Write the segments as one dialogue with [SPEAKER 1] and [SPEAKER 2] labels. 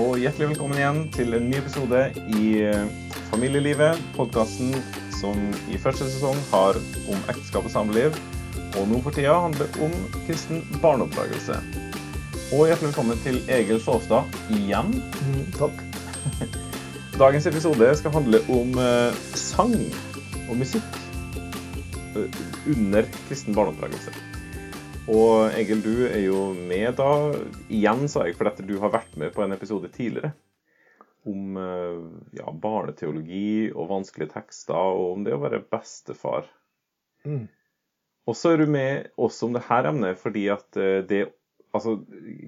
[SPEAKER 1] og hjertelig velkommen igjen til en ny episode i eh, Familielivet, podkasten som i første sesong har om ekteskap og samliv, og nå for tida handler om kristen barneoppdragelse. Og hjertelig velkommen til Egil Sjåstad igjen.
[SPEAKER 2] Mm, takk.
[SPEAKER 1] Dagens episode skal handle om eh, sang og musikk eh, under kristen barneoppdragelse. Og Egil, du er jo med da igjen, sa jeg, fordi du har vært med på en episode tidligere om eh, ja, barneteologi og vanskelige tekster, og om det å være bestefar.
[SPEAKER 2] Mm.
[SPEAKER 1] Og så er du med også om det her emnet fordi at eh, det Altså,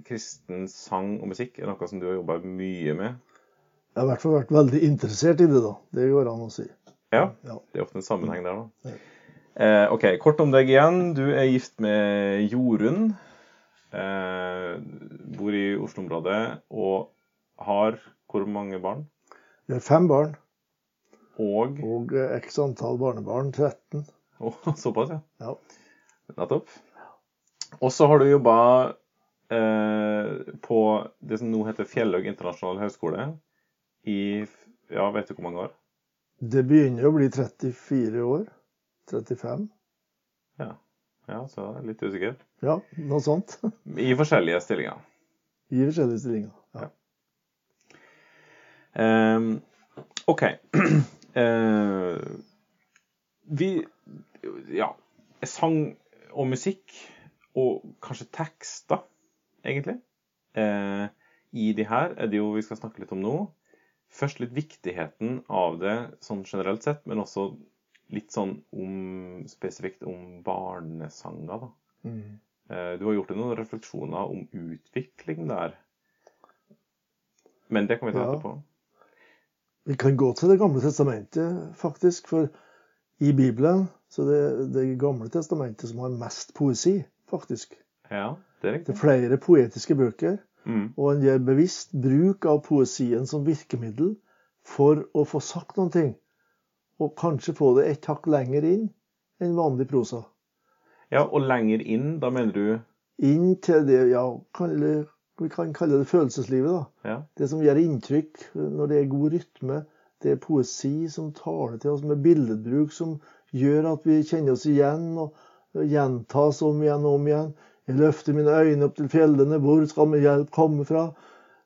[SPEAKER 1] kristen sang og musikk er noe som du har jobba mye med.
[SPEAKER 2] Jeg har i hvert fall vært veldig interessert i det, da. Det går an å si.
[SPEAKER 1] Ja,
[SPEAKER 2] Ja.
[SPEAKER 1] det er ofte en sammenheng der, da.
[SPEAKER 2] Ja.
[SPEAKER 1] Eh, OK, kort om deg igjen. Du er gift med Jorunn. Eh, bor i Oslo-området og har hvor mange barn?
[SPEAKER 2] Vi har fem barn
[SPEAKER 1] Og
[SPEAKER 2] og eh, x antall barnebarn. 13.
[SPEAKER 1] Oh, såpass, ja.
[SPEAKER 2] Ja.
[SPEAKER 1] Nettopp. Og så har du jobba eh, på det som nå heter Fjellhaug internasjonal høgskole i ja, vet du hvor mange år?
[SPEAKER 2] Det begynner å bli 34 år. 35.
[SPEAKER 1] Ja, ja så jeg er litt usikker.
[SPEAKER 2] Ja, noe sånt.
[SPEAKER 1] I forskjellige stillinger.
[SPEAKER 2] I forskjellige stillinger. Ja.
[SPEAKER 1] Ehm, OK. Uh, vi Ja. Sang og musikk, og kanskje tekster, egentlig. uh, I de her er det jo vi skal snakke litt om nå. Først litt viktigheten av det sånn generelt sett, men også litt sånn om spesifikt om barnesanger, da.
[SPEAKER 2] Mm.
[SPEAKER 1] Eh, Du har gjort deg noen refleksjoner om utvikling der. Men det kan vi ta
[SPEAKER 2] Ja.
[SPEAKER 1] etterpå.
[SPEAKER 2] Vi kan gå til Det gamle testamentet, faktisk. For i Bibelen så det er Det gamle testamentet som har mest poesi, faktisk.
[SPEAKER 1] Ja, det er riktig.
[SPEAKER 2] Det er flere poetiske bøker.
[SPEAKER 1] Mm.
[SPEAKER 2] Og en gjør bevisst bruk av poesien som virkemiddel for å få sagt noen ting. Og kanskje få det et hakk lenger inn enn vanlig prosa.
[SPEAKER 1] Ja, og lenger inn, da mener du
[SPEAKER 2] Inn til det ja, kalle, vi kan kalle det følelseslivet. da.
[SPEAKER 1] Ja.
[SPEAKER 2] Det som gjør inntrykk når det er god rytme. Det er poesi som taler til oss med billedbruk som gjør at vi kjenner oss igjen og gjentas om igjen og om igjen. Jeg løfter mine øyne opp til fjellene, hvor skal min hjelp komme fra?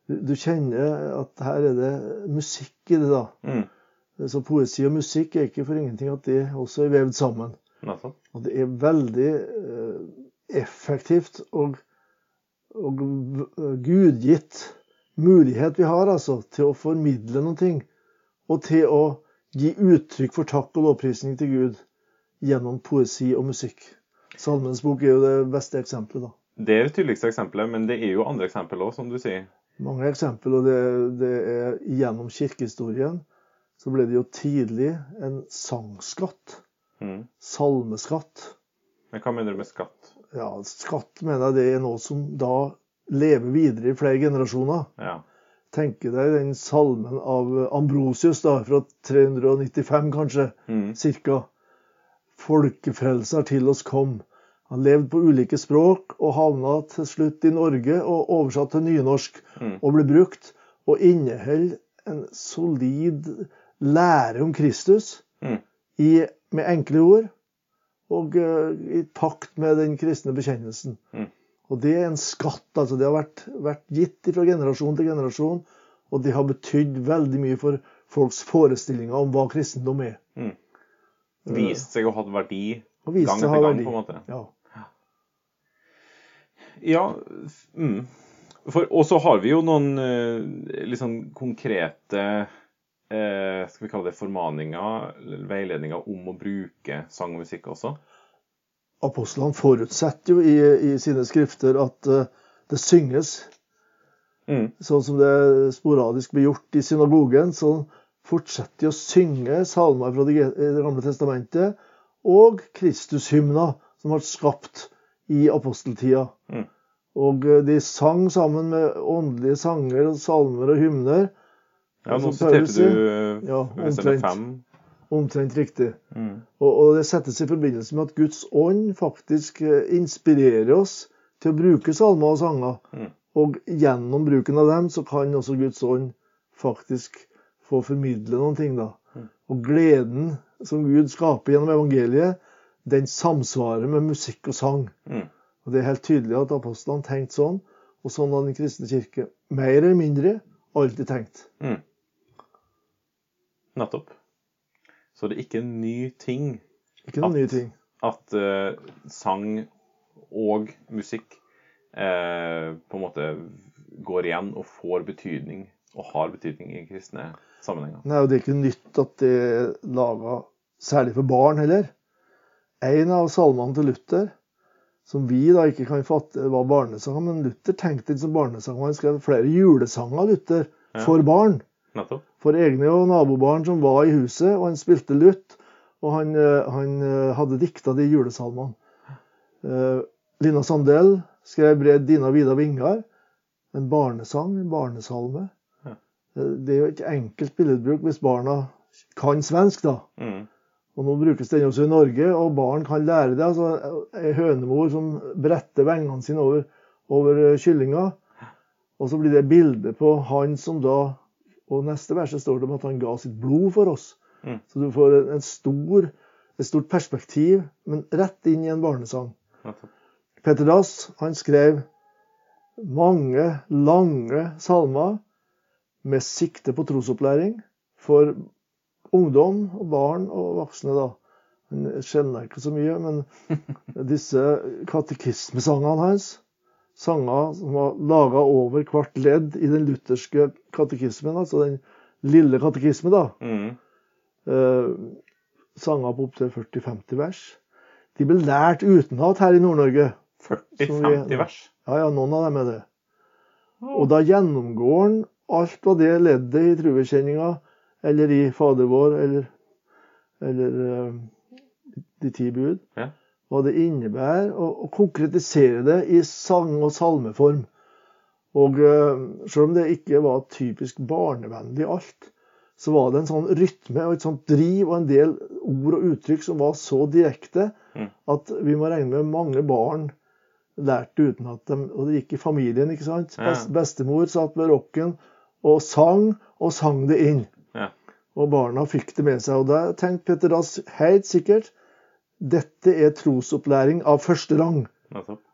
[SPEAKER 2] Du, du kjenner at her er det musikk i det, da.
[SPEAKER 1] Mm.
[SPEAKER 2] Så poesi og musikk er ikke for ingenting at det også er vevd sammen. Og det er veldig eh, effektivt og, og gudgitt mulighet vi har altså, til å formidle noe. Og til å gi uttrykk for takk og lovprisning til Gud gjennom poesi og musikk. Salmens bok er jo det beste eksempelet. da.
[SPEAKER 1] Det er det tydeligste eksempelet, men det er jo andre eksempler òg, som du sier.
[SPEAKER 2] Mange eksempler, og det, det er gjennom kirkehistorien så ble det jo tidlig en sangskatt.
[SPEAKER 1] Mm.
[SPEAKER 2] Salmeskatt.
[SPEAKER 1] Men hva mener du med skatt?
[SPEAKER 2] Ja, skatt mener jeg det er noe som da lever videre i flere generasjoner.
[SPEAKER 1] Ja.
[SPEAKER 2] Tenke deg den salmen av Ambrosius da, fra 395 kanskje,
[SPEAKER 1] Mm.
[SPEAKER 2] cirka. Folkefrelser til oss kom. Han levde på ulike språk og havna til slutt i Norge og oversatt til nynorsk
[SPEAKER 1] Mm.
[SPEAKER 2] og ble brukt. Og inneholder en solid lære om Kristus
[SPEAKER 1] Mm.
[SPEAKER 2] i, med enkle ord og uh, i pakt med den kristne bekjennelsen.
[SPEAKER 1] Mm.
[SPEAKER 2] Og det er en skatt. altså Det har vært, vært gitt fra generasjon til generasjon. Og det har betydd veldig mye for folks forestillinger om hva kristendom er.
[SPEAKER 1] Mm. Vist seg å ha verdi gang etter gang,
[SPEAKER 2] verdi.
[SPEAKER 1] på en måte.
[SPEAKER 2] Ja.
[SPEAKER 1] Ja, mm. Og så har vi jo noen liksom, konkrete eh, Skal vi kalle det formaninger, eller veiledninger om å bruke sang og musikk også?
[SPEAKER 2] Apostlene forutsetter jo i, i sine skrifter at eh, det synges.
[SPEAKER 1] Mm.
[SPEAKER 2] Sånn som det sporadisk blir gjort i synagogen, så fortsetter de å synge salmer fra Det gamle testamentet og Kristushymner som ble skapt i aposteltida.
[SPEAKER 1] Mm.
[SPEAKER 2] Og eh, de sang sammen med åndelige sanger og salmer og hymner.
[SPEAKER 1] Ja, nå siterte du
[SPEAKER 2] Ja, omtrent.
[SPEAKER 1] 5.
[SPEAKER 2] Omtrent riktig.
[SPEAKER 1] Mm.
[SPEAKER 2] Og, og det settes i forbindelse med at Guds ånd faktisk eh, inspirerer oss til å bruke salmer og sanger.
[SPEAKER 1] Mm.
[SPEAKER 2] Og gjennom bruken av dem så kan også Guds ånd faktisk få formidle noen ting. da.
[SPEAKER 1] Mm.
[SPEAKER 2] Og gleden som Gud skaper gjennom evangeliet, den samsvarer med musikk og sang.
[SPEAKER 1] Mm.
[SPEAKER 2] Og Det er helt tydelig at apostlene tenkte sånn, og sånn har den kristne kirke mer eller mindre alltid tenkt.
[SPEAKER 1] Mm. Nettopp. Så det er ikke en ny ting
[SPEAKER 2] Ikke noen
[SPEAKER 1] At-
[SPEAKER 2] nye ting.
[SPEAKER 1] at eh, sang og musikk eh, på en måte går igjen og får betydning, og har betydning i kristne sammenhenger.
[SPEAKER 2] Nei, og Det er ikke nytt at det er laga særlig for barn heller. En av salmene til Luther, som vi da ikke kan fatte var barnesanger, men Luther tenkte ikke som barnesanger. Han skrev flere julesanger Luther, for barn. For egne og nabobarn som var i huset, og han spilte lutt. Og han, eh, han eh, hadde dikta de julesalmene. Eh, Lina Sandell skrev dina vida vingar'. En barnesang, en barnesalme.
[SPEAKER 1] Ja.
[SPEAKER 2] Det er jo ikke enkelt billedbruk hvis barna kan svensk, da.
[SPEAKER 1] Mm.
[SPEAKER 2] Og nå brukes den også i Norge, og barn kan lære det. altså Ei hønemor som bretter vengene sine over, over kyllinga, og så blir det bilde på han som da Og neste verset står det om at han ga sitt blod for oss.
[SPEAKER 1] Mm.
[SPEAKER 2] Så du får en, stor, et stort perspektiv, men rett inn i en barnesang.
[SPEAKER 1] Nettopp.
[SPEAKER 2] Petter Dass han skrev mange lange salmer med sikte på trosopplæring for ungdom og barn og voksne. da. Han skjelner ikke så mye, men disse katekismesangene hans, sanger som var laga over hvert ledd i den lutherske katekismen, altså den lille katekismen, da,
[SPEAKER 1] Mm.
[SPEAKER 2] eh, sanger på opptil 40-50 vers, de ble lært utenat her i Nord-Norge.
[SPEAKER 1] 40-50 vers.
[SPEAKER 2] Ja, ja, noen av dem er det. Og da gjennomgår han alt av det leddet i truekjenninga, eller i Fader vår, eller, eller eh, De ti bud,
[SPEAKER 1] Ja.
[SPEAKER 2] Hva det innebærer, og, og konkretisere det i sang- og salmeform. Og eh, selv om det ikke var typisk barnevennlig alt, så var det en sånn rytme og et sånt driv og en del ord og uttrykk som var så direkte
[SPEAKER 1] Mm.
[SPEAKER 2] at vi må regne med mange barn lærte uten at de Og det gikk i familien, ikke sant? Best, bestemor satt ved rocken og sang, og sang det inn. Og barna fikk det med seg. Og da tenkte Petter Dass helt sikkert dette er trosopplæring av første rang.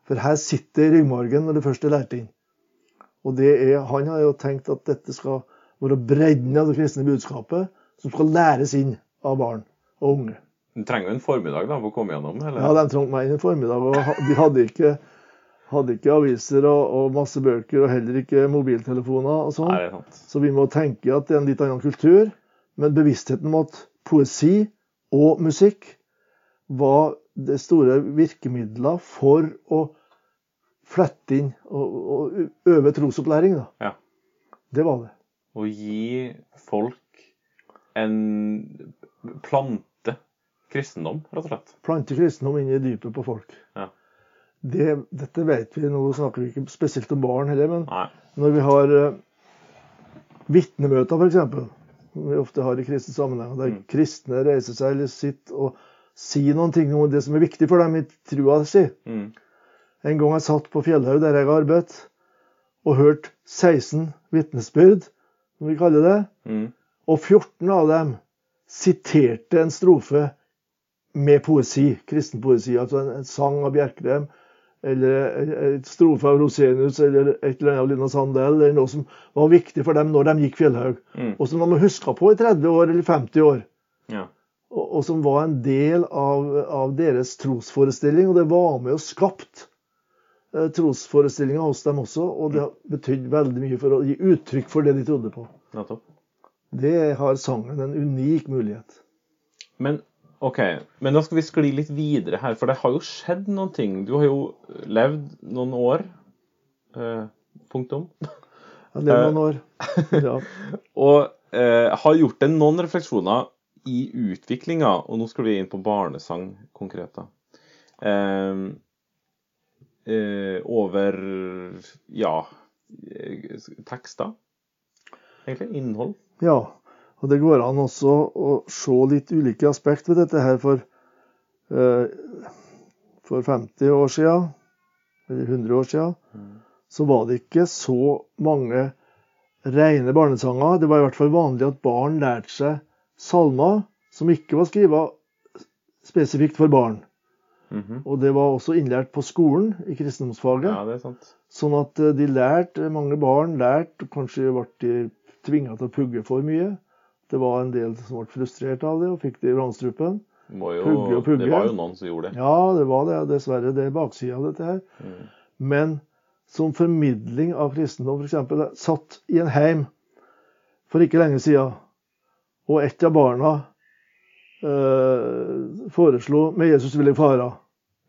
[SPEAKER 2] For her sitter ryggmargen når det først er lært inn. Og det er, han har jo tenkt at dette skal være bredden av det kristne budskapet, som skal læres inn av barn og unge.
[SPEAKER 1] Du trenger jo en formiddag da, for å komme gjennom. Eller?
[SPEAKER 2] Ja, de trengte meg inn en formiddag, og de hadde ikke, hadde ikke aviser og, og masse bøker, og heller ikke mobiltelefoner og sånn. Så vi må tenke at det er en litt annen kultur, men bevisstheten om at poesi og musikk var det store virkemidler for å flette inn og, og øve trosopplæring. Da.
[SPEAKER 1] Ja.
[SPEAKER 2] Det var det.
[SPEAKER 1] Å gi folk en plante kristendom, rett og slett.
[SPEAKER 2] Plante kristendom inn i dypet på folk.
[SPEAKER 1] Ja.
[SPEAKER 2] Det, dette vet vi, nå snakker vi ikke spesielt om barn heller, men
[SPEAKER 1] Nei.
[SPEAKER 2] når vi har uh, vitnemøter, f.eks., som vi ofte har i kristne sammenhenger, der
[SPEAKER 1] Mm.
[SPEAKER 2] kristne reiser seg eller sitter og sier noen ting om det som er viktig for dem i trua si.
[SPEAKER 1] Mm.
[SPEAKER 2] En gang jeg satt på Fjellhaug, der jeg har arbeidet, og hørte 16 vitnesbyrd, som vi kaller det,
[SPEAKER 1] Mm.
[SPEAKER 2] og 14 av dem siterte en strofe med poesi, kristen poesi, altså en, en sang av Bjerkrem, eller en strofe av Rosenius, eller et eller annet av Lina Sandel, eller noe som var viktig for dem når de gikk Fjellhaug,
[SPEAKER 1] Mm.
[SPEAKER 2] og som de må huske på i 30 år eller 50 år.
[SPEAKER 1] Ja.
[SPEAKER 2] Og, og som var en del av, av deres trosforestilling. Og det var med og skapt eh, trosforestillinga hos dem også. Og det har betydd veldig mye for å gi uttrykk for det de trodde på.
[SPEAKER 1] Nettopp.
[SPEAKER 2] Det har sangen en unik mulighet.
[SPEAKER 1] Men OK, men da skal vi skli litt videre her, for det har jo skjedd noen ting. Du har jo levd noen år. Eh, punktum.
[SPEAKER 2] Ja, det var noen år. Ja.
[SPEAKER 1] Og eh, har gjort deg noen refleksjoner i utviklinga, og nå skal vi inn på barnesang konkret. da. Eh, eh, over ja eh, tekster, egentlig. Innhold.
[SPEAKER 2] ja. Og det går an også å se litt ulike aspekt ved dette her. For, eh, for 50 år siden, eller 100 år siden, så var det ikke så mange rene barnesanger. Det var i hvert fall vanlig at barn lærte seg salmer som ikke var skrevet spesifikt for barn.
[SPEAKER 1] Mhm.
[SPEAKER 2] Og det var også innlært på skolen i kristendomsfaget.
[SPEAKER 1] Ja, det er sant.
[SPEAKER 2] Sånn at eh, de lærte, mange barn lærte, kanskje ble de tvinga til å pugge for mye. Det var en del som ble frustrert av det og fikk det i vrangstrupen. Pugge og pugge.
[SPEAKER 1] Det var jo noen som gjorde det.
[SPEAKER 2] Ja, det var det. Dessverre. Det er baksida av dette her.
[SPEAKER 1] Mm.
[SPEAKER 2] Men som formidling av kristendom, f.eks. Satt i en heim for ikke lenge siden, og et av barna eh, foreslo 'Med Jesus vil jeg fara'.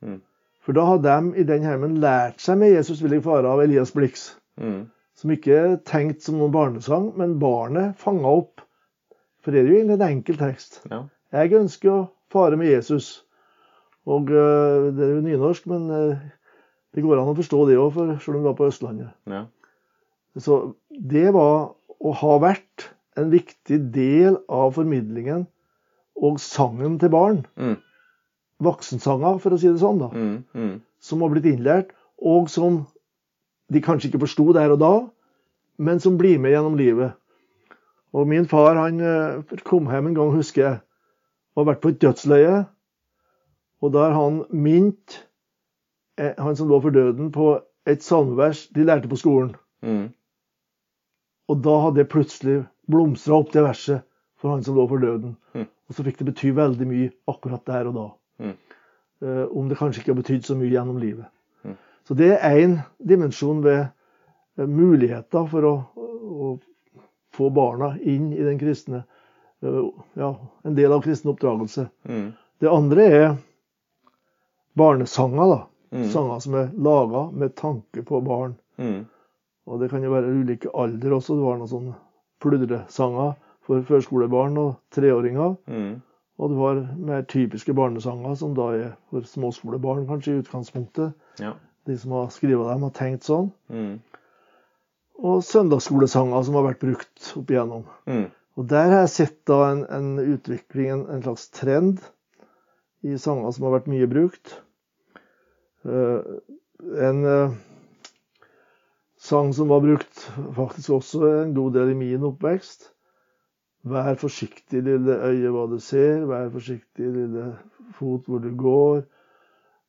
[SPEAKER 1] Mm.
[SPEAKER 2] For da hadde de i den heimen lært seg 'Med Jesus vil jeg fara' av Elias Blix.
[SPEAKER 1] Mm.
[SPEAKER 2] Som ikke er tenkt som noen barnesang, men barnet fanga opp. For det er jo egentlig en enkel tekst.
[SPEAKER 1] Ja.
[SPEAKER 2] Jeg ønsker å fare med Jesus. Og eh, det er jo nynorsk, men eh, det går an å forstå det òg, selv om det var på Østlandet.
[SPEAKER 1] ja.
[SPEAKER 2] Så det var og har vært en viktig del av formidlingen og sangen til barn.
[SPEAKER 1] Mm.
[SPEAKER 2] Voksensanger, for å si det sånn, da.
[SPEAKER 1] Mm. Mm.
[SPEAKER 2] Som har blitt innlært, og som de kanskje ikke forsto der og da, men som blir med gjennom livet. Og min far han eh, kom hjem en gang, husker jeg, og har vært på et dødsleie. Og har han minnet eh, han som lå for døden, på et salmevers de lærte på skolen.
[SPEAKER 1] Mm.
[SPEAKER 2] Og da hadde det plutselig blomstra opp det verset for han som lå for døden.
[SPEAKER 1] Mm.
[SPEAKER 2] Og så fikk det bety veldig mye akkurat der og da.
[SPEAKER 1] Mm.
[SPEAKER 2] Eh, om det kanskje ikke har betydd så mye gjennom livet.
[SPEAKER 1] Mm.
[SPEAKER 2] Så det er én dimensjon ved eh, muligheter for å, å få barna inn i den kristne eh, Ja, en del av kristen oppdragelse.
[SPEAKER 1] Mm.
[SPEAKER 2] Det andre er barnesanger, da. Sanger som er laga med tanke på barn. Og det kan jo være ulike alder også. Det var noen sånne pludresanger for førskolebarn og treåringer.
[SPEAKER 1] Mm.
[SPEAKER 2] Og du har mer typiske barnesanger, som da er for småskolebarn, kanskje i utgangspunktet.
[SPEAKER 1] Ja.
[SPEAKER 2] De som har skrevet dem, har tenkt sånn.
[SPEAKER 1] Mm.
[SPEAKER 2] Og søndagsskolesanger som har vært brukt opp igjennom.
[SPEAKER 1] Mm.
[SPEAKER 2] Og der har jeg sett da en, en utvikling, en, en slags trend, i sanger som har vært mye brukt. Uh, en eh, sang som var brukt faktisk også en god del i min oppvekst. Vær forsiktig, lille øye, hva du ser. Vær forsiktig, lille fot, hvor du går.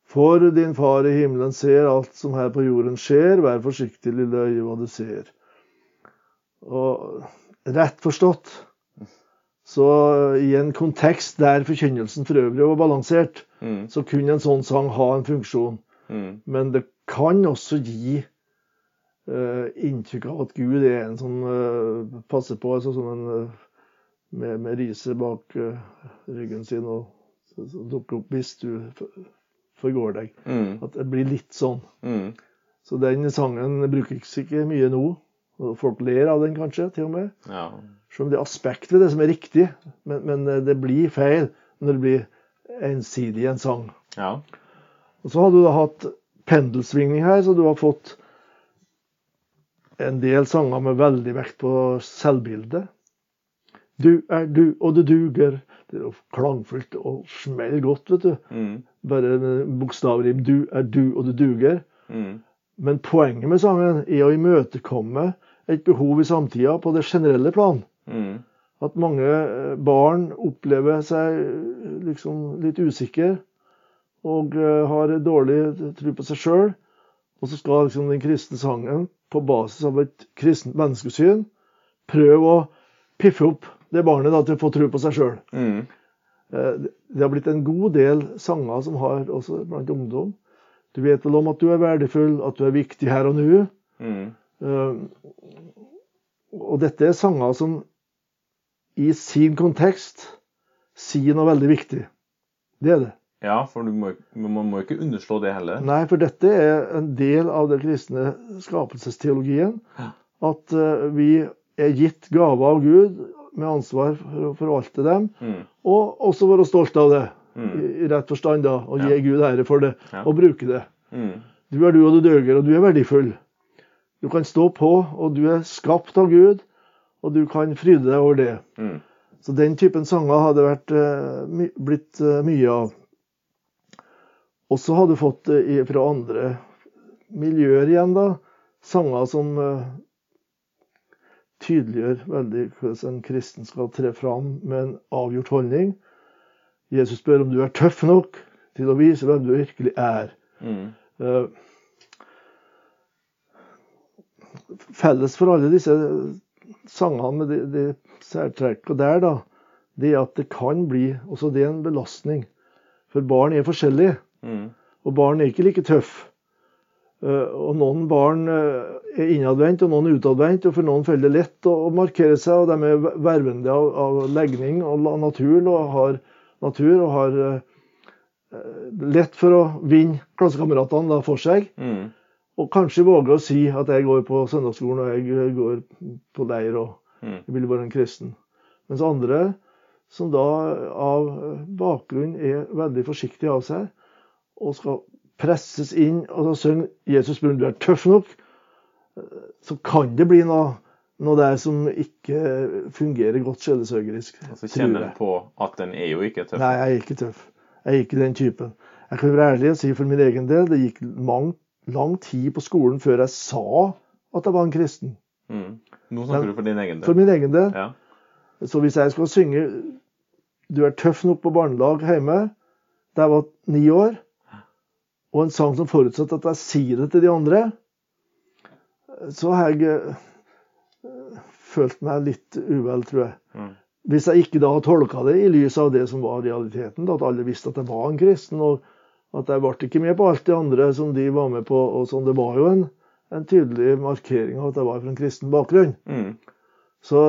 [SPEAKER 2] For din far i himmelen ser alt som her på jorden skjer. Vær forsiktig, lille øye, hva du ser. Og rett forstått, så i en kontekst der forkynnelsen for øvrig var balansert,
[SPEAKER 1] Mm.
[SPEAKER 2] så kunne en sånn sang ha en funksjon.
[SPEAKER 1] Mm.
[SPEAKER 2] Men det kan også gi inntrykk av at Gud er en som eh, passer på, altså som en eh, med, med riset bak eh, ryggen sin og dukker opp hvis du forgår deg.
[SPEAKER 1] Mm.
[SPEAKER 2] At det blir litt sånn.
[SPEAKER 1] Mm.
[SPEAKER 2] Så den sangen brukes ikke mye nå. Folk ler av den kanskje, til og med.
[SPEAKER 1] Ja.
[SPEAKER 2] Selv om det er aspekt ved det som er riktig. Men, men eh, det blir feil når det blir ensidig en sang.
[SPEAKER 1] Ja.
[SPEAKER 2] Og så har du da hatt pendelsvingning her, så du har fått en del sanger med veldig vekt på selvbildet. Du er du, og du duger. Det er jo klangfullt og smeller godt, vet du.
[SPEAKER 1] Mm.
[SPEAKER 2] Bare bokstavrim. Du er du, og du duger.
[SPEAKER 1] Mm.
[SPEAKER 2] Men poenget med sangen er å imøtekomme et behov i samtida på det generelle plan.
[SPEAKER 1] Mm.
[SPEAKER 2] At mange eh, barn opplever seg eh, liksom litt usikre og eh, har dårlig tro på seg sjøl. Og så skal liksom den kristne sangen, på basis av et kristent menneskesyn, prøve å piffe opp det barnet da, til å få tro på seg sjøl.
[SPEAKER 1] Mm.
[SPEAKER 2] Det har blitt en god del sanger som har også blant ungdom. Du vet vel om at du er verdifull, at du er viktig her og nå.
[SPEAKER 1] Mm.
[SPEAKER 2] Eh, Og dette er sanger som i sin kontekst sier noe veldig viktig. Det er det.
[SPEAKER 1] Ja, for må, man må ikke underslå det heller.
[SPEAKER 2] Nei, for dette er en del av den kristne skapelsesteologien.
[SPEAKER 1] Ja.
[SPEAKER 2] At eh, vi er gitt gaver av Gud med ansvar for å forvalte dem,
[SPEAKER 1] Mm.
[SPEAKER 2] og også være stolt av det.
[SPEAKER 1] Mm.
[SPEAKER 2] I, i rett forstand, da. Og
[SPEAKER 1] Ja.
[SPEAKER 2] gi Gud ære for det,
[SPEAKER 1] Ja.
[SPEAKER 2] og bruke det.
[SPEAKER 1] Mm.
[SPEAKER 2] Du er du, og du døger, og du er verdifull. Du kan stå på, og du er skapt av Gud, og du kan fryde deg over det.
[SPEAKER 1] Mm.
[SPEAKER 2] Så den typen sanger hadde vært, eh, blitt eh, mye av. Og så har du fått det fra andre miljøer igjen, da. sanger som eh, tydeliggjør veldig hvordan en kristen skal tre fram med en avgjort holdning. Jesus spør om du er tøff nok til å vise hvem du virkelig er.
[SPEAKER 1] Mm.
[SPEAKER 2] Eh, Felles for alle disse sangene med de, de særtrekkene der, da, det er at det kan bli også det er en belastning. For barn er forskjellige,
[SPEAKER 1] Mm.
[SPEAKER 2] og barn er ikke like tøffe. Eh, Og noen barn eh, er innadvendt, og noen er utadvendt. Og for noen faller det lett å markere seg, og de er vervende av, av legning og natur, og har natur og har eh, lett for å vinne klassekameratene for seg.
[SPEAKER 1] Mm.
[SPEAKER 2] Og kanskje våge å si at jeg går på søndagsskolen og jeg går på leir og
[SPEAKER 1] Mm.
[SPEAKER 2] jeg vil være en kristen. Mens andre, som da av bakgrunn er veldig forsiktige av seg, og skal presses inn og så synger 'Jesus Brun, du er tøff nok', så kan det bli noe, noe der som ikke fungerer godt sjelesørgerisk.
[SPEAKER 1] Så kjenner en på at den er jo ikke tøff.
[SPEAKER 2] Nei, jeg er ikke tøff. Jeg er ikke den typen. Jeg kan være ærlig og si for min egen del, det gikk lang, lang tid på skolen før jeg sa at jeg var en kristen.
[SPEAKER 1] Mm. Nå snakker
[SPEAKER 2] Men-
[SPEAKER 1] du for din egen del.
[SPEAKER 2] For min egen del.
[SPEAKER 1] Ja.
[SPEAKER 2] Så hvis jeg skal synge 'Du er tøff nok' på barnelag hjemme da jeg var ni år, og en sang som forutsetter at jeg sier det til de andre, så har jeg eh, følt meg litt uvel, tror jeg.
[SPEAKER 1] Mm.
[SPEAKER 2] Hvis jeg ikke da tolka det i lys av det som var realiteten, da, at alle visste at jeg var en kristen, og at jeg ble ikke med på alt det andre som de var med på. og sånn. Det var jo en, en tydelig markering av at jeg var fra en kristen bakgrunn.
[SPEAKER 1] Mm.
[SPEAKER 2] Så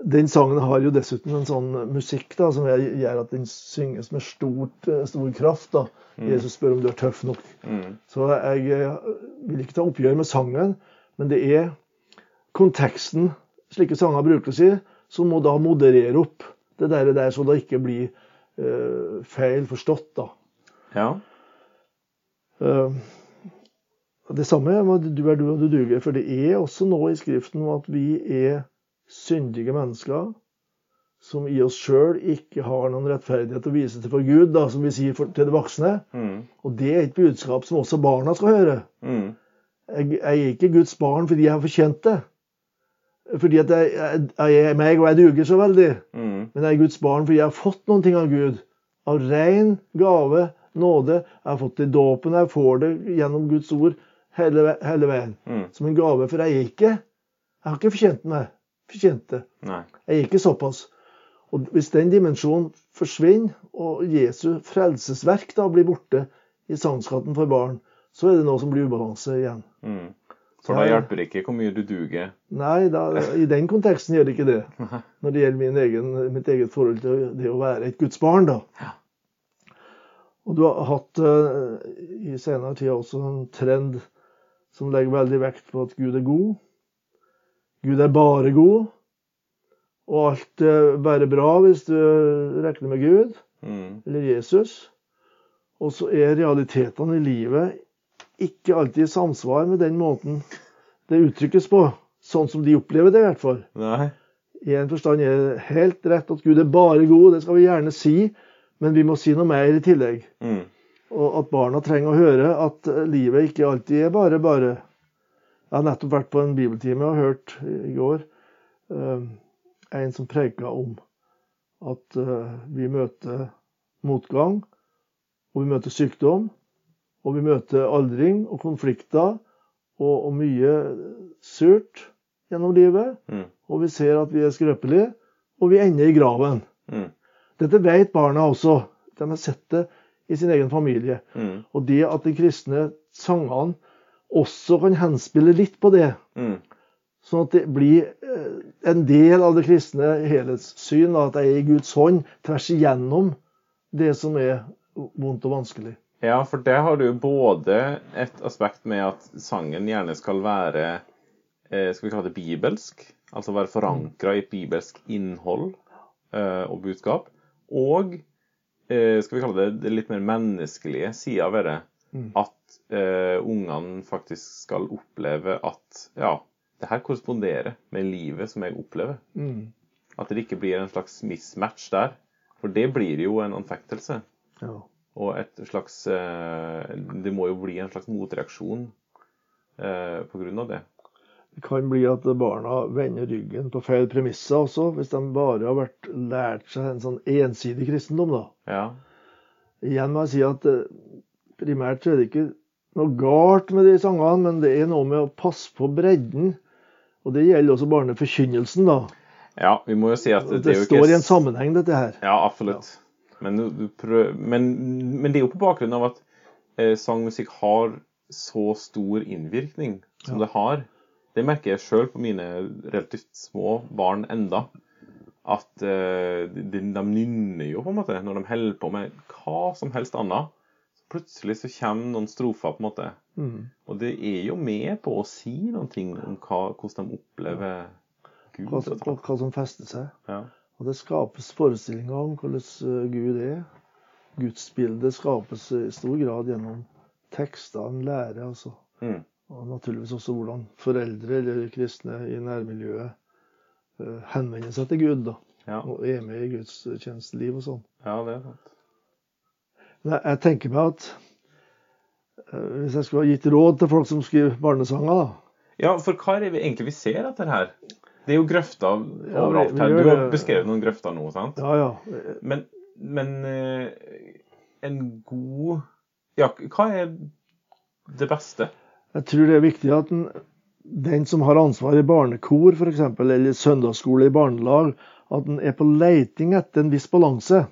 [SPEAKER 2] den sangen har jo dessuten en sånn musikk da, som jeg- gjør at den synges med stort, eh, stor kraft. da. Jesus spør om du er tøff nok.
[SPEAKER 1] Mm.
[SPEAKER 2] Så jeg eh, vil ikke ta oppgjør med sangen, men det er konteksten slike sanger brukes i, som må da moderere opp det der, der så det ikke blir uh, feil forstått. da.
[SPEAKER 1] Ja.
[SPEAKER 2] Uh, det samme med du er du og du duger, for det er også noe i Skriften at vi er syndige mennesker som i oss sjøl ikke har noen rettferdighet å vise til for Gud, da, som vi sier for, til de voksne.
[SPEAKER 1] Mm.
[SPEAKER 2] Og det er et budskap som også barna skal høre.
[SPEAKER 1] Mm.
[SPEAKER 2] Jeg, jeg er ikke Guds barn fordi jeg har fortjent det. Fordi at jeg, jeg, jeg er meg, og jeg duger så veldig.
[SPEAKER 1] Mm.
[SPEAKER 2] Men jeg er Guds barn fordi jeg har fått noen ting av Gud. Av ren gave, nåde. Jeg har fått det i dåpen. Jeg får det gjennom Guds ord hele, hele veien.
[SPEAKER 1] Mm.
[SPEAKER 2] Som en gave. For jeg er ikke Jeg har ikke fortjent meg. Fortjent det.
[SPEAKER 1] Nei.
[SPEAKER 2] Jeg er ikke såpass. Og Hvis den dimensjonen forsvinner, og Jesu frelsesverk da blir borte i sangskatten for barn, så er det noe som blir ubalanse igjen.
[SPEAKER 1] Mm. For da hjelper det ikke hvor mye du duger.
[SPEAKER 2] Nei, da, i den konteksten gjør det ikke det. Når det gjelder min egen, mitt eget forhold til det å være et Guds barn, da.
[SPEAKER 1] Ja.
[SPEAKER 2] Og du har hatt uh, i senere tid også en trend som legger veldig vekt på at Gud er god. Gud er bare god. Og alt er bare bra hvis du regner med Gud
[SPEAKER 1] Mm.
[SPEAKER 2] eller Jesus. Og så er realitetene i livet ikke alltid i samsvar med den måten det uttrykkes på. Sånn som de opplever det, i hvert fall.
[SPEAKER 1] Nei.
[SPEAKER 2] I en forstand er det helt rett at Gud er bare god, det skal vi gjerne si, men vi må si noe mer i tillegg.
[SPEAKER 1] Mm.
[SPEAKER 2] Og at barna trenger å høre at eh, livet ikke alltid er bare bare. Jeg har nettopp vært på en bibeltime og hørt i går eh, en som preka om at eh, vi møter motgang, og vi møter sykdom, og vi møter aldring og konflikter og, og mye surt gjennom livet.
[SPEAKER 1] Mm.
[SPEAKER 2] Og vi ser at vi er skrøpelige, og vi ender i graven.
[SPEAKER 1] Mm.
[SPEAKER 2] Dette vet barna også. De har sett det i sin egen familie.
[SPEAKER 1] Mm.
[SPEAKER 2] Og det at de kristne sangene også kan henspille litt på det,
[SPEAKER 1] Mm.
[SPEAKER 2] sånn at det blir eh, en del av det kristne helhetssyn, at jeg er i Guds hånd tvers igjennom det som er vondt og vanskelig.
[SPEAKER 1] Ja, for det har du både et aspekt med at sangen gjerne skal være eh, skal vi kalle det bibelsk, altså være forankra i bibelsk innhold eh, og budskap, og skal vi kalle det det litt mer menneskelige sida ved det.
[SPEAKER 2] Mm.
[SPEAKER 1] At eh, ungene faktisk skal oppleve at ja, det her korresponderer med livet som jeg opplever.
[SPEAKER 2] Mm.
[SPEAKER 1] At det ikke blir en slags mismatch der. For det blir jo en anfektelse.
[SPEAKER 2] Ja.
[SPEAKER 1] Og et slags eh, Det må jo bli en slags motreaksjon eh, på grunn av det.
[SPEAKER 2] Det kan bli at barna vender ryggen på feil premisser også, hvis de bare har vært lært seg en sånn ensidig kristendom. da.
[SPEAKER 1] Ja.
[SPEAKER 2] Igjen må jeg si at eh, primært så er det ikke noe galt med de sangene, men det er noe med å passe på bredden. Og det gjelder også barneforkynnelsen, da.
[SPEAKER 1] ja, vi må jo si at
[SPEAKER 2] Det,
[SPEAKER 1] det, jo
[SPEAKER 2] står i en sammenheng, dette her.
[SPEAKER 1] Ja, absolutt. Men, du, du prøv, men, men det er jo på bakgrunn av at eh, sangmusikk har så stor innvirkning som
[SPEAKER 2] Ja.
[SPEAKER 1] det har. Det merker jeg sjøl på mine relativt små barn enda. At eh, de, de nynner jo på en måte når de holder på med hva som helst annet. Plutselig så kommer noen strofer, på en måte.
[SPEAKER 2] Mm.
[SPEAKER 1] Og det er jo med på å si noen ting om hva, hvordan de opplever Gud.
[SPEAKER 2] Hva, hva, hva som fester seg.
[SPEAKER 1] Ja.
[SPEAKER 2] Og det skapes forestillinger om hvordan eh, Gud er. Gudsbildet skapes i stor grad gjennom tekster en lærer. altså.
[SPEAKER 1] Mm.
[SPEAKER 2] Og naturligvis også hvordan foreldre eller kristne i nærmiljøet eh, henvender seg til Gud da,
[SPEAKER 1] Ja.
[SPEAKER 2] og er med i Guds tjenesteliv og sånn.
[SPEAKER 1] ja, det er sant.
[SPEAKER 2] Jeg, tenker meg at eh, hvis jeg skulle ha gitt råd til folk som skriver barnesanger, da,
[SPEAKER 1] Ja, for hva er det vi egentlig vi ser etter her? Det er jo grøfter overalt her. Du har beskrevet noen grøfter nå, sant?
[SPEAKER 2] ja ja,
[SPEAKER 1] Men, men eh, en god Ja, hva er det beste?
[SPEAKER 2] jeg tror det er viktig at den, den som har ansvar i barnekor f.eks., eller søndagsskole i barnelag, at den er på leiting etter en viss balanse.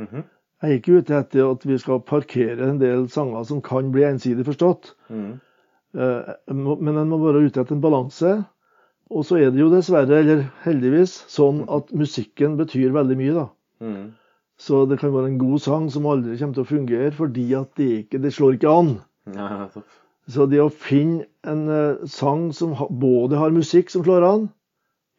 [SPEAKER 1] Mhm.
[SPEAKER 2] Jeg er ikke ute etter at vi skal parkere en del sanger som kan bli ensidig forstått.
[SPEAKER 1] Mm.
[SPEAKER 2] Eh, Men en må være ute etter en balanse. Og så er det jo dessverre, eller heldigvis, sånn at musikken betyr veldig mye, da.
[SPEAKER 1] Mm.
[SPEAKER 2] Så det kan være en god sang som aldri kommer til å fungere, fordi at det ikke det slår ikke an.
[SPEAKER 1] Ja.
[SPEAKER 2] Så det å finne en eh, sang som både har musikk som slår an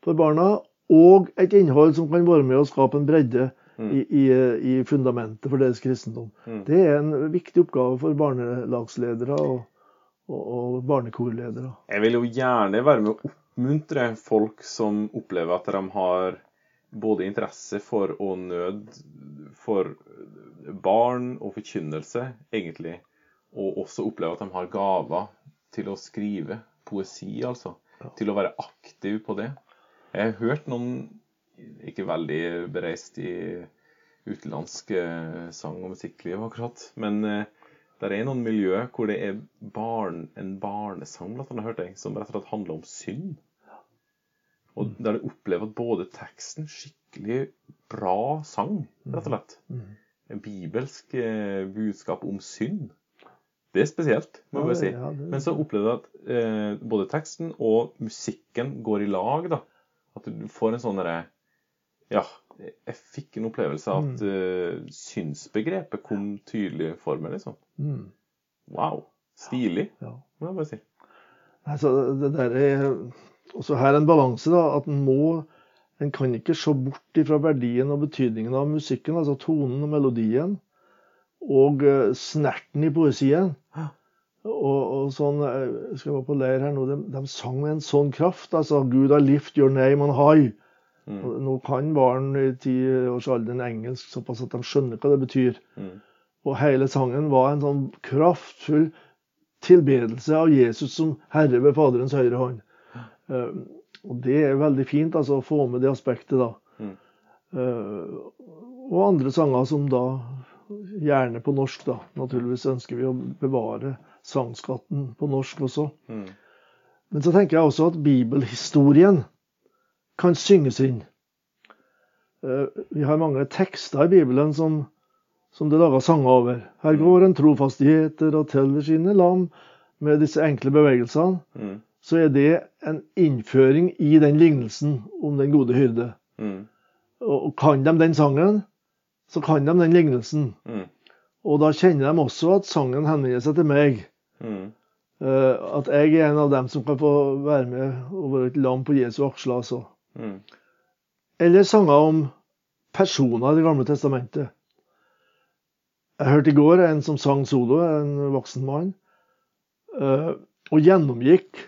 [SPEAKER 2] for barna, og et innhold som kan være med å skape en bredde. I, i, i fundamentet for deres kristendom,
[SPEAKER 1] Mm.
[SPEAKER 2] det er en viktig oppgave for barnelagsledere og, og, og barnekorledere.
[SPEAKER 1] Jeg vil jo gjerne være med å oppmuntre folk som opplever at de har både interesse for og nød for barn og forkynnelse, egentlig, og også oppleve at de har gaver til å skrive poesi, altså.
[SPEAKER 2] Ja.
[SPEAKER 1] Til å være aktiv på det. Jeg har hørt noen ikke veldig bereist i utenlandsk eh, sang- og musikkliv akkurat, men eh, det er noen miljø hvor det er barn, en barnesang blant annet, hørte jeg, som rett og slett handler om synd. Og der du opplever at både teksten skikkelig bra sang, rett og slett.
[SPEAKER 2] Mm.
[SPEAKER 1] En bibelsk eh, budskap om synd. Det er spesielt, må jeg bare si.
[SPEAKER 2] Ja, det-
[SPEAKER 1] Men så opplever jeg at eh, både teksten og musikken går i lag, da. At du får en sånn derre Ja, jeg fikk en opplevelse av at eh, synsbegrepet kom tydelig for meg, liksom.
[SPEAKER 2] Mm.
[SPEAKER 1] Wow. Stilig,
[SPEAKER 2] Ja.
[SPEAKER 1] må jeg bare si.
[SPEAKER 2] Altså, det der er også her en balanse, da. At en må En kan ikke se bort ifra verdien og betydningen av musikken, altså tonen og melodien, og eh, snerten i poesien. Og, og sånn jeg Skal være på leir her nå, de, de sang med en sånn kraft. altså Gud, I lift your name on high.
[SPEAKER 1] Mm.
[SPEAKER 2] Nå kan barn i tiårsalderen engelsk såpass at de skjønner hva det betyr.
[SPEAKER 1] Mm.
[SPEAKER 2] Og hele sangen var en sånn kraftfull tilbedelse av Jesus som Herre ved Faderens høyre hånd. Uh, og det er veldig fint altså, å få med det aspektet, da.
[SPEAKER 1] Mm.
[SPEAKER 2] Uh, og andre sanger som da gjerne på norsk, da. Naturligvis ønsker vi å bevare sangskatten på norsk også.
[SPEAKER 1] Mm.
[SPEAKER 2] Men så tenker jeg også at bibelhistorien kan synges inn. Eh, Vi har mange tekster i Bibelen som, som det er laga sanger over. Her går en trofastigheter og teller sine lam. Med disse enkle bevegelsene
[SPEAKER 1] Mm.
[SPEAKER 2] så er det en innføring i den lignelsen om den gode hyrde.
[SPEAKER 1] Mm.
[SPEAKER 2] Og og kan de den sangen, så kan de den lignelsen.
[SPEAKER 1] Mm.
[SPEAKER 2] Og da kjenner de også at sangen henvender seg til meg.
[SPEAKER 1] Mm.
[SPEAKER 2] Eh, At jeg er en av dem som kan få være med og være et lam på Jesu aksler. altså.
[SPEAKER 1] Mm.
[SPEAKER 2] Eller sanger om personer i Det gamle testamentet. Jeg hørte i går en som sang solo, en voksen mann, eh, og gjennomgikk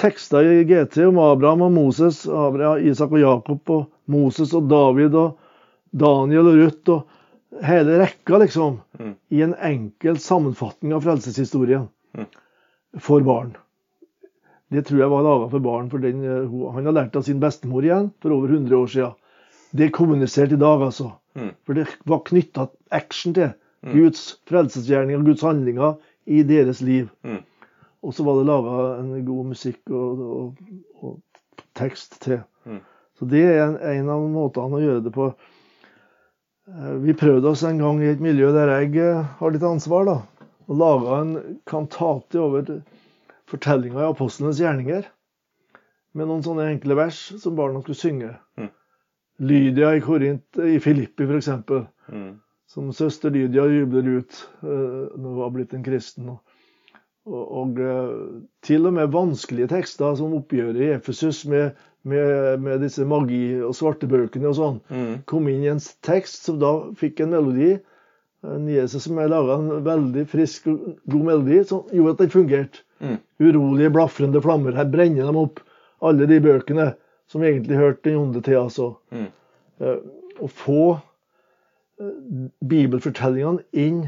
[SPEAKER 2] tekster i GT om Abraham og Moses, Abraham, Isak og Jakob og Moses og David og Daniel og Ruth og hele rekka, liksom,
[SPEAKER 1] Mm.
[SPEAKER 2] i en enkel sammenfatning av frelseshistorien
[SPEAKER 1] Mm.
[SPEAKER 2] for barn. Det tror jeg var laga for barn. for den, eh, Han har lært av sin bestemor igjen for over 100 år siden. Det er kommunisert i dag, altså.
[SPEAKER 1] Mm.
[SPEAKER 2] For det var knytta action til Guds frelsesgjerning og Guds handlinger i deres liv.
[SPEAKER 1] Mm.
[SPEAKER 2] Og så var det laga en god musikk og, og, og tekst til.
[SPEAKER 1] Mm.
[SPEAKER 2] Så det er en, en av måtene å gjøre det på. Eh, Vi prøvde oss en gang i et miljø der jeg eh, har litt ansvar, da. Og laga en kantate over fortellinga i apostlenes gjerninger. Med noen sånne enkle vers som barna skulle synge.
[SPEAKER 1] Mm.
[SPEAKER 2] Lydia i Korint, i Filippi f.eks.
[SPEAKER 1] Mm.
[SPEAKER 2] Som søster Lydia jubler ut uh, når hun har blitt en kristen. Og, og, og eh, til og med vanskelige tekster som oppgjøret i Efesus med, med, med disse magi- og svartebøkene og sånn,
[SPEAKER 1] Mm.
[SPEAKER 2] kom inn i en tekst som da fikk en melodi. En Jesus som jeg laga en veldig frisk god melodi som gjorde at den fungerte.
[SPEAKER 1] Mm.
[SPEAKER 2] Urolige, blafrende flammer. Her brenner de opp alle de bøkene som egentlig hørte den onde til. altså.
[SPEAKER 1] Mm.
[SPEAKER 2] Eh, Å få eh, bibelfortellingene inn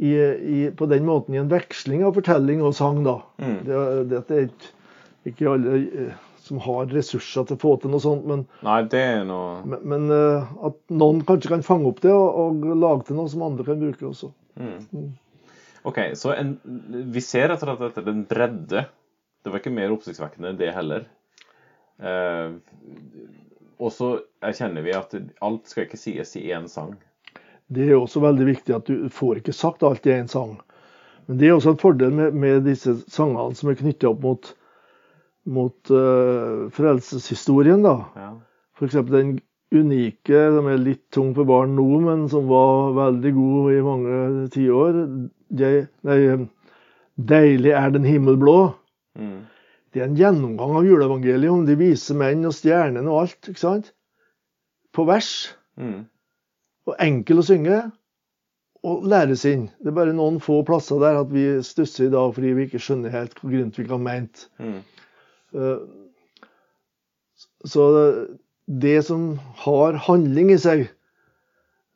[SPEAKER 2] i, i, på den måten i en veksling av fortelling og sang, da.
[SPEAKER 1] Mm.
[SPEAKER 2] Det, det er ikke, ikke alle eh, som har ressurser til å få til noe sånt, men,
[SPEAKER 1] Nei, det er noe
[SPEAKER 2] men, men uh, at noen kanskje kan fange opp det og, og lage til noe som andre kan bruke også.
[SPEAKER 1] mm. OK, så en, vi ser etter at dette er en bredde. Det var ikke mer oppsiktsvekkende, det heller. Uh, og så erkjenner vi at alt skal ikke sies i én sang.
[SPEAKER 2] Det er også veldig viktig at du får ikke sagt alt i én sang. Men det er også en fordel med, med disse sangene som er knyttet opp mot, mot uh, frelseshistorien. da.
[SPEAKER 1] Ja.
[SPEAKER 2] F.eks. den unike, som er litt tung for barn nå, men som var veldig god i mange tiår. Jeg- Nei, 'Deilig er den himmel blå'.
[SPEAKER 1] Mm.
[SPEAKER 2] Det er en gjennomgang av juleevangeliet om de vise menn og stjernene og alt. ikke sant? På vers.
[SPEAKER 1] Mm.
[SPEAKER 2] Og enkel å synge. Og læres inn. Det er bare noen få plasser der at vi stusser i dag fordi vi ikke skjønner helt hva Grundtvig har ment.
[SPEAKER 1] Mm.
[SPEAKER 2] Eh, Så det som har handling i seg,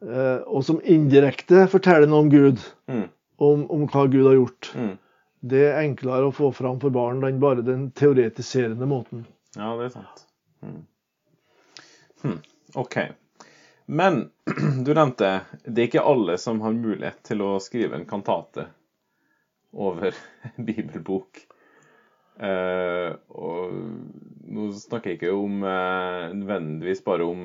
[SPEAKER 2] eh, og som indirekte forteller noe om Gud,
[SPEAKER 1] Mm.
[SPEAKER 2] om, om hva Gud har gjort,
[SPEAKER 1] Mm.
[SPEAKER 2] det er enklere å få fram for barn enn bare den teoretiserende måten.
[SPEAKER 1] Ja, det er sant. Mm. Hmm. OK. Men du nevnte det er ikke alle som har mulighet til å skrive en kantate over bibelbok. Eh, og nå snakker jeg ikke om uh, nødvendigvis bare om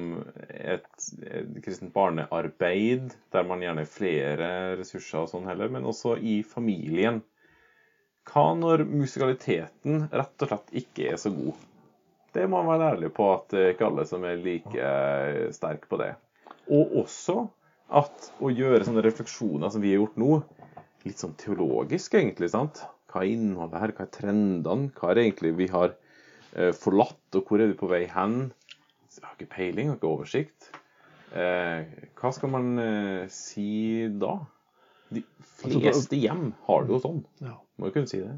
[SPEAKER 1] et, et kristent barnearbeid, der man gjerne har flere ressurser og sånn heller, men også i familien. Hva når musikaliteten rett og slett ikke er så god? Det må man være ærlig på at det er ikke alle som er like sterke på det. Og også at å gjøre sånne refleksjoner som vi har gjort nå, litt sånn teologisk egentlig, sant? Hva er innholdet her? Hva er trendene? Hva er det egentlig vi har eh, forlatt, og hvor er vi på vei hen? Jeg har ikke peiling, jeg har ikke oversikt. Eh, hva skal man eh, si da? De fleste hjem har det jo sånn.
[SPEAKER 2] Ja.
[SPEAKER 1] Må jo kunne si det.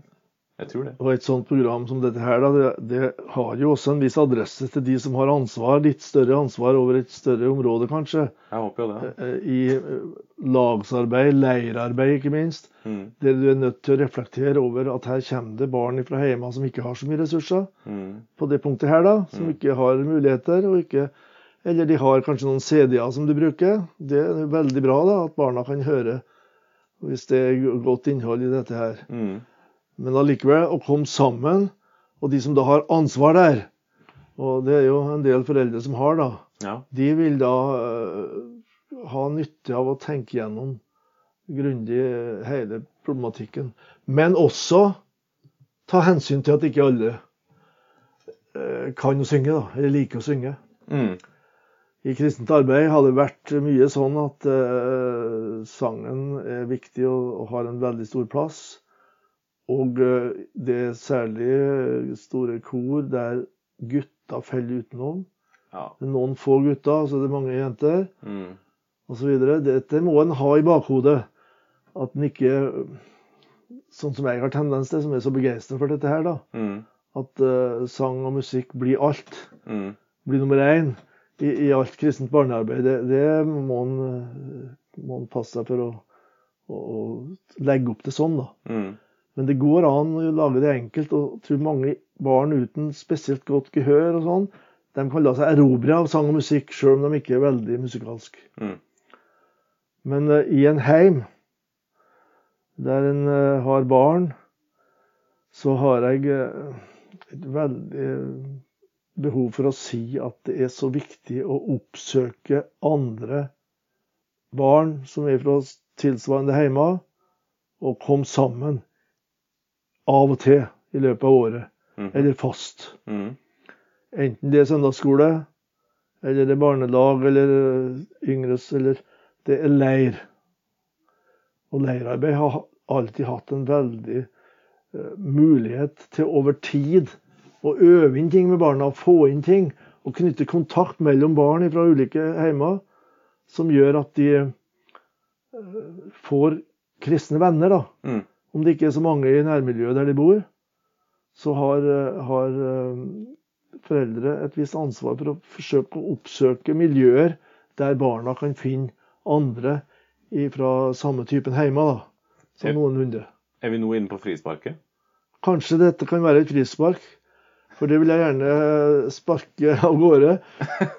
[SPEAKER 1] Jeg tror det.
[SPEAKER 2] Og et sånt program som dette her, da, det, det har jo også en viss adresse til de som har ansvar, litt større ansvar over et større område, kanskje.
[SPEAKER 1] Jeg håper jo det.
[SPEAKER 2] Eh, I eh, lagsarbeid, leirarbeid ikke minst.
[SPEAKER 1] Mm.
[SPEAKER 2] Der du er nødt til å reflektere over at her kommer det barn fra hjemme som ikke har så mye ressurser.
[SPEAKER 1] Mm.
[SPEAKER 2] På det punktet her, da. Som ikke har muligheter. og ikke Eller de har kanskje noen CD-er som du bruker. Det er veldig bra da, at barna kan høre hvis det er godt innhold i dette her.
[SPEAKER 1] Mm.
[SPEAKER 2] Men allikevel å komme sammen, og de som da har ansvar der, og det er jo en del foreldre som har, da,
[SPEAKER 1] Ja.
[SPEAKER 2] de vil da øh, ha nytte av å tenke gjennom grundig øh, hele problematikken. Men også ta hensyn til at ikke alle øh, kan å synge, da, eller liker å synge.
[SPEAKER 1] Mm.
[SPEAKER 2] I kristent arbeid har det vært mye sånn at øh, sangen er viktig og, og har en veldig stor plass. Og øh, det er særlig øh, store kor der gutta faller utenom.
[SPEAKER 1] ja.
[SPEAKER 2] Det er noen få gutter, så det er mange jenter
[SPEAKER 1] Mm.
[SPEAKER 2] osv. Dette må en ha i bakhodet. At en ikke, sånn som jeg har tendens til, som er så begeistra for dette her, da,
[SPEAKER 1] Mm.
[SPEAKER 2] at uh, sang og musikk blir alt.
[SPEAKER 1] Mm.
[SPEAKER 2] Blir nummer én i, i alt kristent barnearbeid. Det, det må en passe seg for å, å, å legge opp til sånn, da.
[SPEAKER 1] Mm.
[SPEAKER 2] Men det går an å lage det enkelt. Og jeg tror mange barn uten spesielt godt gehør og sånn, de kan la seg erobre av sang og musikk, sjøl om de ikke er veldig musikalske.
[SPEAKER 1] Mm.
[SPEAKER 2] Men uh, i en heim der en uh, har barn, så har jeg uh, et veldig behov for å si at det er så viktig å oppsøke andre barn som er fra tilsvarende heimer, og komme sammen av og til i løpet av året,
[SPEAKER 1] Mhm.
[SPEAKER 2] eller fast.
[SPEAKER 1] Mm.
[SPEAKER 2] Enten det er søndagsskole, eller det er barnelag, eller yngres, eller det er leir. Og leirarbeid har alltid hatt en veldig uh, mulighet til over tid å øve inn ting med barna, få inn ting, og knytte kontakt mellom barn fra ulike heimer, som gjør at de uh, får kristne venner, da.
[SPEAKER 1] Mm.
[SPEAKER 2] Om det ikke er så mange i nærmiljøet der de bor, så har, eh, har eh, foreldre et visst ansvar for å forsøke å oppsøke miljøer der barna kan finne andre fra samme typen hjemme, da.
[SPEAKER 1] Ja.
[SPEAKER 2] noen noenlunde.
[SPEAKER 1] Er vi nå inne på frisparket?
[SPEAKER 2] Kanskje dette kan være et frispark, for det vil jeg gjerne sparke av gårde.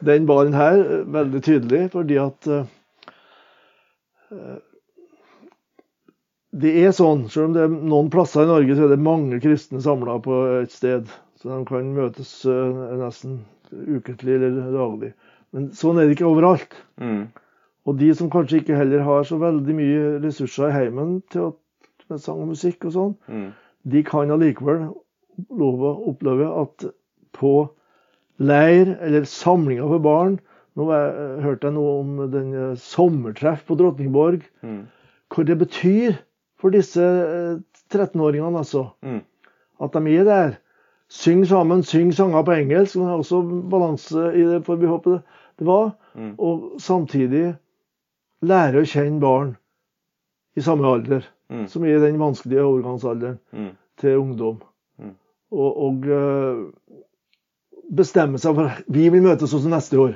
[SPEAKER 2] Den ballen her, eh, veldig tydelig, fordi at eh, Det er sånn, selv om det er noen plasser i Norge, så er det mange kristne samla på et sted. Så de kan møtes eh, nesten ukentlig eller daglig. Men sånn er det ikke overalt.
[SPEAKER 1] Mm.
[SPEAKER 2] Og de som kanskje ikke heller har så veldig mye ressurser i heimen til å, med sang og musikk og sånn,
[SPEAKER 1] Mm.
[SPEAKER 2] de kan allikevel love, oppleve at på leir eller samlinger for barn Nå hørte jeg noe om den eh, sommertreff på Drottningborg.
[SPEAKER 1] Mm.
[SPEAKER 2] Hvor det betyr for disse eh, 13-åringene, altså.
[SPEAKER 1] Mm.
[SPEAKER 2] At de er der. Syng sammen, syng sanger på engelsk. Men er også balanse i det, får vi håpe det, det var.
[SPEAKER 1] Mm.
[SPEAKER 2] Og samtidig lære å kjenne barn i samme alder,
[SPEAKER 1] Mm.
[SPEAKER 2] som er den vanskelige overgangsalderen
[SPEAKER 1] Mm.
[SPEAKER 2] til ungdom.
[SPEAKER 1] Mm.
[SPEAKER 2] Og, og eh, bestemme seg for vi vil møtes også neste år.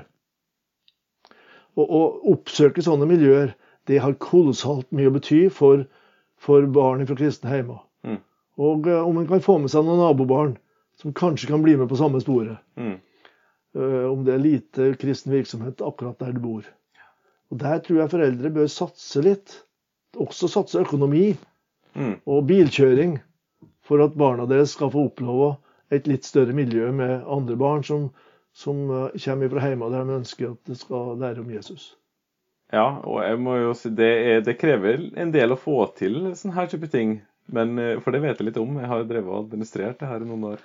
[SPEAKER 2] Og å oppsøke sånne miljøer, det har kolossalt mye å bety for, for barn fra kristne hjemme.
[SPEAKER 1] Mm.
[SPEAKER 2] Og eh, om en kan få med seg noen nabobarn som kanskje kan bli med på samme sporet.
[SPEAKER 1] Mm.
[SPEAKER 2] Uh, om det er lite kristen virksomhet akkurat der du bor. Og Der tror jeg foreldre bør satse litt. Også satse økonomi
[SPEAKER 1] Mm.
[SPEAKER 2] og bilkjøring for at barna deres skal få oppleve et litt større miljø med andre barn som, som eh, kommer fra hjemme der de ønsker at de skal lære om Jesus.
[SPEAKER 1] Ja, og jeg må jo si det, er, det krever en del å få til sånne her type ting. Men, eh, for det vet jeg litt om. Jeg har drevet og administrert det her i noen år.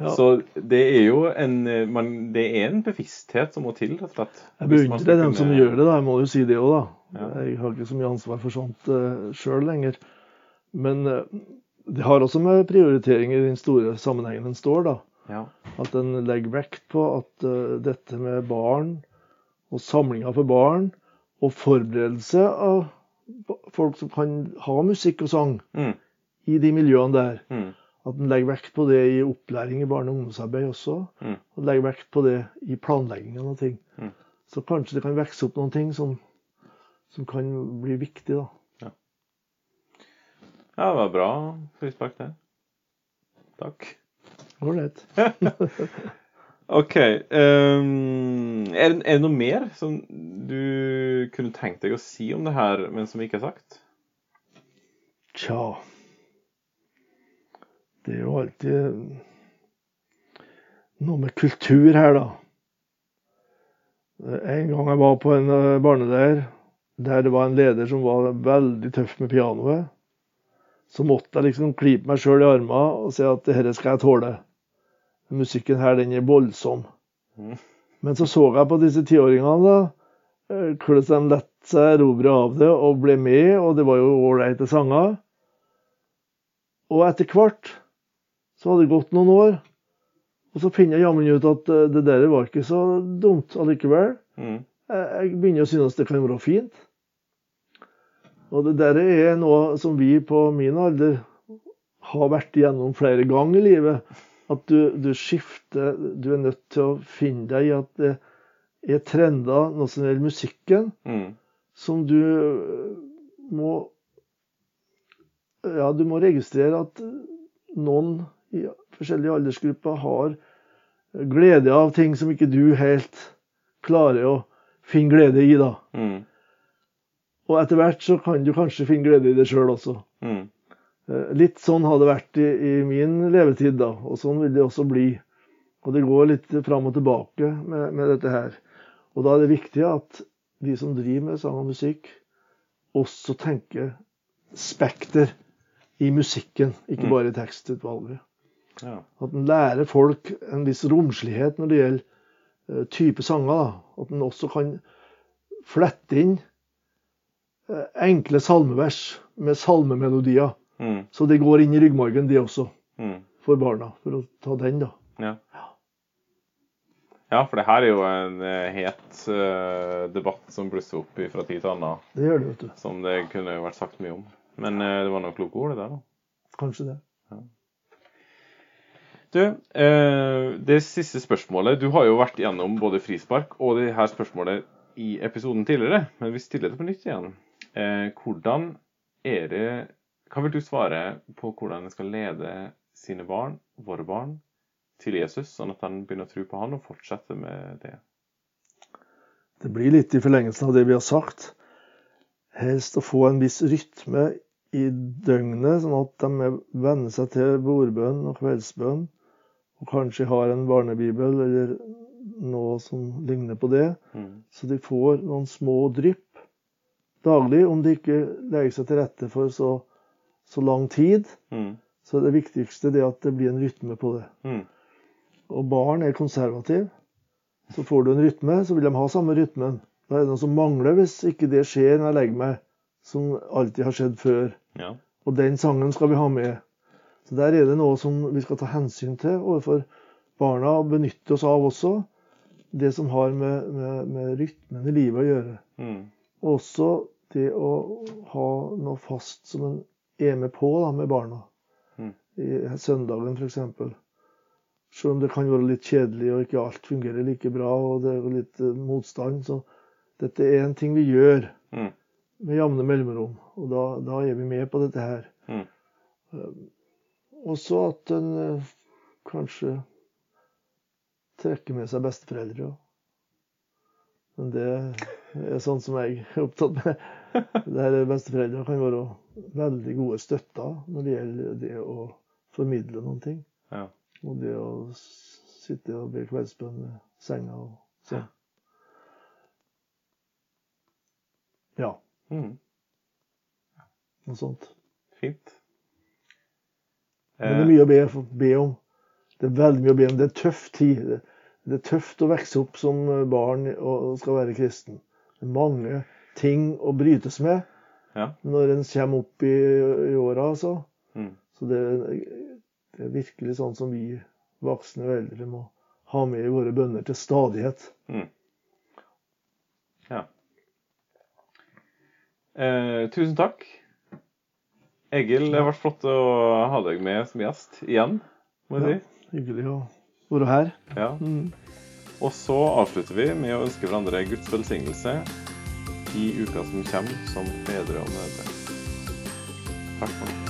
[SPEAKER 2] Ja.
[SPEAKER 1] Så det er jo en, eh, man, det er en bevissthet som må til, rett og slett.
[SPEAKER 2] Jeg beundrer dem som gjør det, da. jeg må jo si det òg, da.
[SPEAKER 1] Ja.
[SPEAKER 2] Jeg har ikke så mye ansvar for sånt uh, sjøl lenger. Men uh, det har også med prioritering i den store sammenhengen en står, da.
[SPEAKER 1] Ja.
[SPEAKER 2] At en legger vekt på at uh, dette med barn og samlinga for barn og forberedelse av folk som kan ha musikk og sang
[SPEAKER 1] Mm.
[SPEAKER 2] i de miljøene der,
[SPEAKER 1] Mm.
[SPEAKER 2] at en legger vekt på det i opplæring i barne- og ungdomsarbeid også.
[SPEAKER 1] Mm.
[SPEAKER 2] Og legger vekt på det i planleggingen av ting.
[SPEAKER 1] Mm.
[SPEAKER 2] Så kanskje det kan vokse opp noen ting som, som kan bli viktig, da.
[SPEAKER 1] ja, det var bra frispark, det. Takk.
[SPEAKER 2] Ålreit.
[SPEAKER 1] OK. Um, er, det- er det noe mer som du kunne tenkt deg å si om det her, men som ikke er sagt?
[SPEAKER 2] Tja Det er jo alltid noe med kultur her, da. En gang jeg var på en eh, barneleir der det var en leder som var veldig tøff med pianoet. Så måtte jeg liksom klype meg sjøl i armene og si at dette skal jeg tåle. Musikken her, den er voldsom.
[SPEAKER 1] Mm.
[SPEAKER 2] Men så så jeg på disse tiåringene, da. eh, Hvordan de lot seg erobre av det og ble med, og det var jo ålreite sanger. Og etter hvert så hadde det gått noen år, og så finner jeg jammen ut at eh, det der var ikke så dumt allikevel.
[SPEAKER 1] Mm.
[SPEAKER 2] Jeg jeg begynner å synes det kan være fint. Og det der er noe som vi på min alder har vært igjennom flere ganger i livet. At du, du skifter Du er nødt til å finne deg i at det er trender, noe som gjelder musikken,
[SPEAKER 1] Mm.
[SPEAKER 2] som du øh, må ja, du må registrere at noen i forskjellige aldersgrupper har glede av ting som ikke du helt klarer å finne glede i, da.
[SPEAKER 1] Mm.
[SPEAKER 2] Og etter hvert så kan du kanskje finne glede i det sjøl også.
[SPEAKER 1] Mm.
[SPEAKER 2] Eh, Litt sånn har det vært i, i min levetid, da, og sånn vil det også bli. Og det går litt fram og tilbake med, med dette her. Og da er det viktig at de som driver med sang og musikk, også tenker spekter i musikken, ikke
[SPEAKER 1] Mm.
[SPEAKER 2] bare i tekstutvalget.
[SPEAKER 1] Ja.
[SPEAKER 2] At en lærer folk en viss romslighet når det gjelder eh, type sanger. Da. At en også kan flette inn eh, enkle salmevers med salmemelodier.
[SPEAKER 1] Mm.
[SPEAKER 2] Så det går inn i ryggmargen, det også,
[SPEAKER 1] Mm.
[SPEAKER 2] for barna. For å ta den, da.
[SPEAKER 1] Ja. ja, for det her er jo en eh, het eh, debatt som blusser opp fra tid til annen,
[SPEAKER 2] Det gjør det, vet du.
[SPEAKER 1] som det kunne vært sagt mye om. Men eh, det var noen kloke ord, det der, da.
[SPEAKER 2] Kanskje det.
[SPEAKER 1] Du, eh, det siste spørsmålet Du har jo vært gjennom både frispark og det her spørsmålet i episoden tidligere, men vi stiller det på nytt igjen. Hvordan er det Hva vil du svare på hvordan en skal lede sine barn, våre barn, til Jesus, sånn at han begynner å tro på han og fortsetter med det?
[SPEAKER 2] Det blir litt i forlengelsen av det vi har sagt. Helst å få en viss rytme i døgnet, sånn at de venner seg til bordbønn og kveldsbønn. Og kanskje har en barnebibel eller noe som ligner på det.
[SPEAKER 1] Mm.
[SPEAKER 2] Så de får noen små drypp daglig, om de ikke legger seg til rette for så, så lang tid.
[SPEAKER 1] Mm.
[SPEAKER 2] Så det viktigste det at det blir en rytme på det.
[SPEAKER 1] Mm.
[SPEAKER 2] Og barn er konservative. Så får du en rytme, så vil de ha samme rytmen. Da er det noe som mangler hvis ikke det skjer når jeg legger meg, som alltid har skjedd før.
[SPEAKER 1] Ja.
[SPEAKER 2] Og den sangen skal vi ha med. Så der er det noe som vi skal ta hensyn til overfor barna og benytte oss av også. Det som har med, med, med rytmen i livet å gjøre.
[SPEAKER 1] Mm.
[SPEAKER 2] Og også det å ha noe fast som en er med på da, med barna.
[SPEAKER 1] Mm.
[SPEAKER 2] I søndagen f.eks. Selv om det kan være litt kjedelig og ikke alt fungerer like bra og det er litt eh, motstand. Så dette er en ting vi gjør
[SPEAKER 1] Mm.
[SPEAKER 2] med jevne mellomrom. Og da, da er vi med på dette her.
[SPEAKER 1] Mm.
[SPEAKER 2] Um, også at en eh, kanskje trekker med seg besteforeldre. Men det er sånn som jeg er opptatt med. Det her Besteforeldre kan være veldig gode støtter når det gjelder det å formidle noen ting.
[SPEAKER 1] Ja.
[SPEAKER 2] Og det å sitte og be kveldsbønn ved senga og sånn. Ja,
[SPEAKER 1] Mm.
[SPEAKER 2] noe sånt.
[SPEAKER 1] Fint.
[SPEAKER 2] Men det er mye å be, be om. Det er veldig mye å be om. Det er en tøff tid. Det, det er tøft å vokse opp som barn og skal være kristen. Det er mange ting å brytes med
[SPEAKER 1] Ja.
[SPEAKER 2] når en kommer opp i, i åra, altså.
[SPEAKER 1] Mm.
[SPEAKER 2] Så det, det er virkelig sånn som vi voksne foreldre må ha med i våre bønner til stadighet.
[SPEAKER 1] Mm. Ja. Eh, tusen takk. Egil, det har vært flott å ha deg med som gjest igjen, må jeg si
[SPEAKER 2] Hyggelig å være her.
[SPEAKER 1] Ja.
[SPEAKER 2] Mm.
[SPEAKER 1] Og så avslutter vi med å ønske hverandre Guds velsignelse i uka som kommer, som fedre og mødre. Takk for nå.